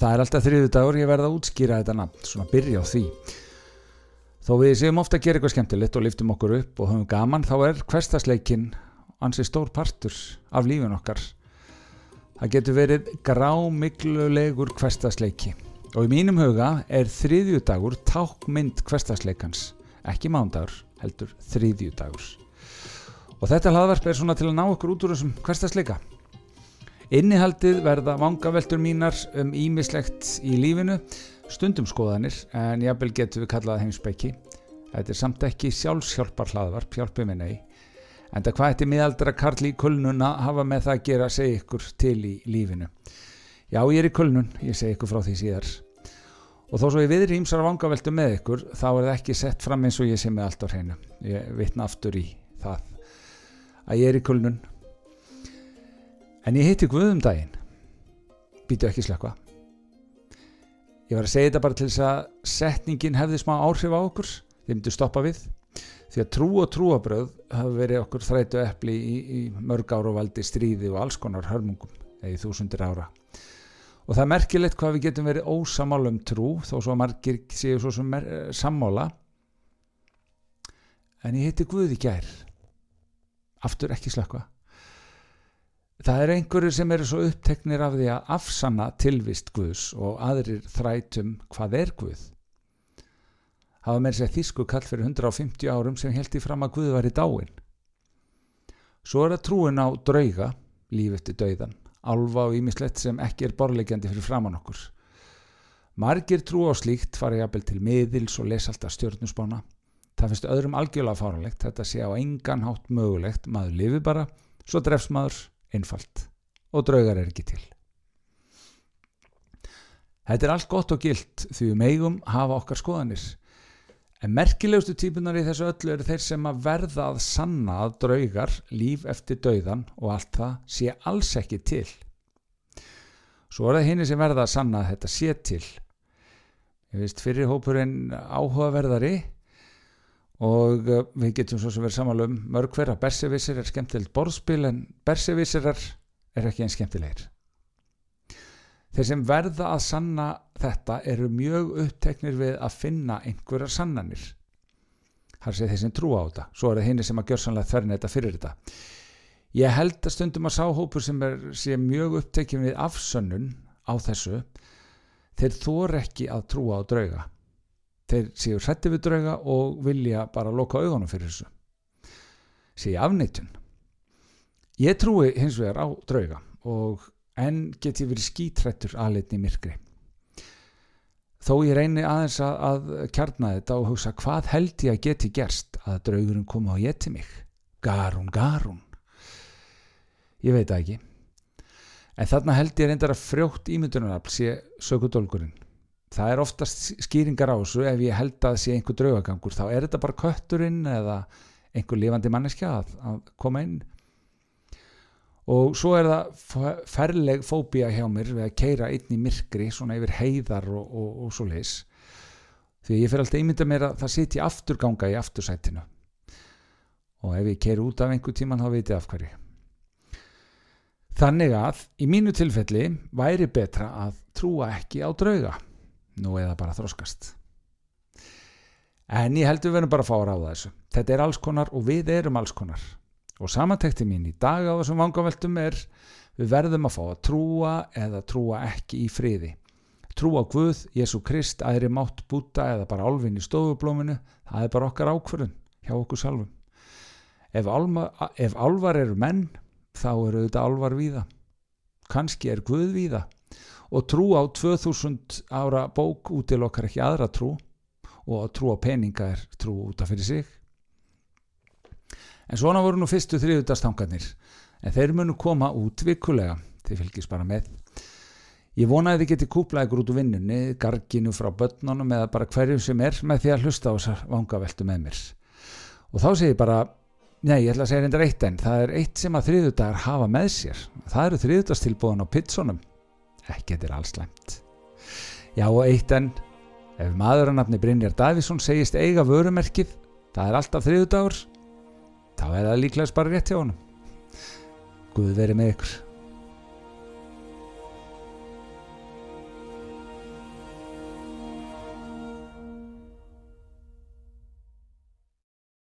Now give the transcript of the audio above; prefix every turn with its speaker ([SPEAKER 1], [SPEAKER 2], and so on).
[SPEAKER 1] Það er alltaf þriðu dagur, ég verða að útskýra þetta nafn, svona byrja á því. Þó við séum ofta að gera eitthvað skemmtilegt og liftum okkur upp og höfum gaman, þá er hverstasleikin ansi stór partur af lífin okkar. Það getur verið grámiklulegur hverstasleiki og í mínum huga er þriðju dagur tákmynd hverstasleikans, ekki mándagur, heldur þriðju dagur. Og þetta hlaðvarp er svona til að ná okkur út úr þessum hverstasleika. Innihaldið verða vangaveltur mínar um ímislegt í lífinu, stundum skoðanir en jábel getur við kallað heimsbyggi. Þetta er samt ekki sjálfsjálpar hlaðvarp, hjálpið mig nei. En það hvað þetta miðaldra Karl í kulnuna hafa með það að gera að segja ykkur til í lífinu. Já, ég er í kulnun, ég segi ykkur frá því síðar. Og þó svo ég viðri ímsar vangaveltu með ykkur, þá er það ekki sett fram eins og ég sé með allt á hreinu. Ég vitna aftur í það að ég er í kulnun En ég hitti Guðum daginn. Býtu ekki slökka Ég var að segja þetta bara til þess að setningin hefði smá áhrif á okkur Þið myndu stoppa við. Því að trú og trúabröð hafa verið okkur þrætu eppli í, í mörg ára og valdi stríði og alls konar hörmungum eða í þúsundir ára. Og það er merkilegt hvað við getum verið ósamála um trú þó svo margir séu svo sem sammála. En ég hitti Guði gær. Aftur ekki slökka Það er einhverju sem eru svo uppteknir af því að afsanna tilvist Guðs og aðrir þrætum hvað er Guð. Hafa með sér þísku kall fyrir 150 árum sem held í fram að Guð var í dáin. Svo er það trúin á drauga, líf eftir dauðan, alfa og ímislegt sem ekki er borlegjandi fyrir framann okkur. Margir trú á slíkt fara jafnvel til miðils og lesa alltaf stjórnusbána. Það finnst öðrum algjörlega fáranlegt, þetta sé á engan hátt mögulegt, maður lifi bara, svo drefs maður einfalt og draugar er ekki til. Þetta er allt gott og gilt því við megum hafa okkar skoðanir en merkilegustu típunar í þessu öllu eru þeir sem að verða að sanna að draugar, líf eftir dauðan og allt það sé alls ekki til. Svo er það henni sem verða að sanna að þetta sé til. Ég veist fyrir hópurinn áhugaverðari og uh, við getum svo sem verið samála um mörg hver að Bersevissir er skemmtilegt borðspil en Bersevissirar er ekki einn skemmtilegir. Þeir sem verða að sanna þetta eru mjög uppteknir við að finna einhverjar sannanir. Þar sé þeir sem trúa á þetta. Svo er það henni sem að gjör sannlega þverna þetta fyrir þetta. Ég held að stundum að sáhópur sem er sé mjög upptekinn við afsönnun á þessu þeir þór ekki að trúa á drauga þeir séu hrætti við drauga og vilja bara loka augunum fyrir þessu. Séu afneitun. Ég trúi hins vegar á drauga og enn get ég verið skítrættur aðleitni myrkri. Þó ég reyni aðeins að, að kjarna þetta og hugsa hvað held ég að geti gerst að draugurinn koma og geti mig? Garun, garun ég veit ekki. En þarna held ég reyndar að frjótt ímyndunarafl sé sökudólgurinn það er oftast skýringar á þessu ef ég held að sé einhver draugagangur þá er þetta bara kötturinn eða einhver lifandi manneskja að, að koma inn. Og svo er það ferleg fóbía hjá mér við að keira inn í myrkri svona yfir heiðar og, og, og svo leis því ég fyrir alltaf ímynda mér að það sitji afturganga í aftursætinu. Og ef ég keir út af einhver tíman þá veit ég af hverju. Þannig að í mínu tilfelli væri betra að trúa ekki á drauga nú eða bara þróskast en ég held við verðum bara að fá að ráða þessu. Þetta er alls konar og við erum alls konar. Og samantekti mín í dag á þessum vangaveltum er við verðum að fá að trúa eða trúa ekki í friði. Trúa Guð, Jésu Krist, aðri mátt búta eða bara álfin í stofublóminu það er bara okkar ákvörðun hjá okkur sjálfum. Ef, álma, ef álvar eru menn þá eru þetta álvar víða. Kannski er Guð víða og trú á 2000 ára bók útilokkar ekki aðra trú og að trú á peninga er trú út af fyrir sig. En svona voru nú fyrstu þriðutastangarnir en þeir munu koma út vikulega þeir fylgjast bara með. Ég vona að þið geti kúplað ykkur út úr vinnunni garginu frá börnunum eða bara hverju sem er með því að hlusta á þessar vangaveltu með mér. Og þá segir ég bara nei, ég ætla að segja reyndar eitt en það er eitt sem að þriðutagar hafa með sér. Það eru þriðutastilbúðan á pizzunum ekki þetta er allslæmt já og eitt en ef maðurannafni Brynjar Davísson segist eiga vörumerkið það er alltaf þriðudagur þá er það líklega bara rétt hjá honum. Guð verið með ykkur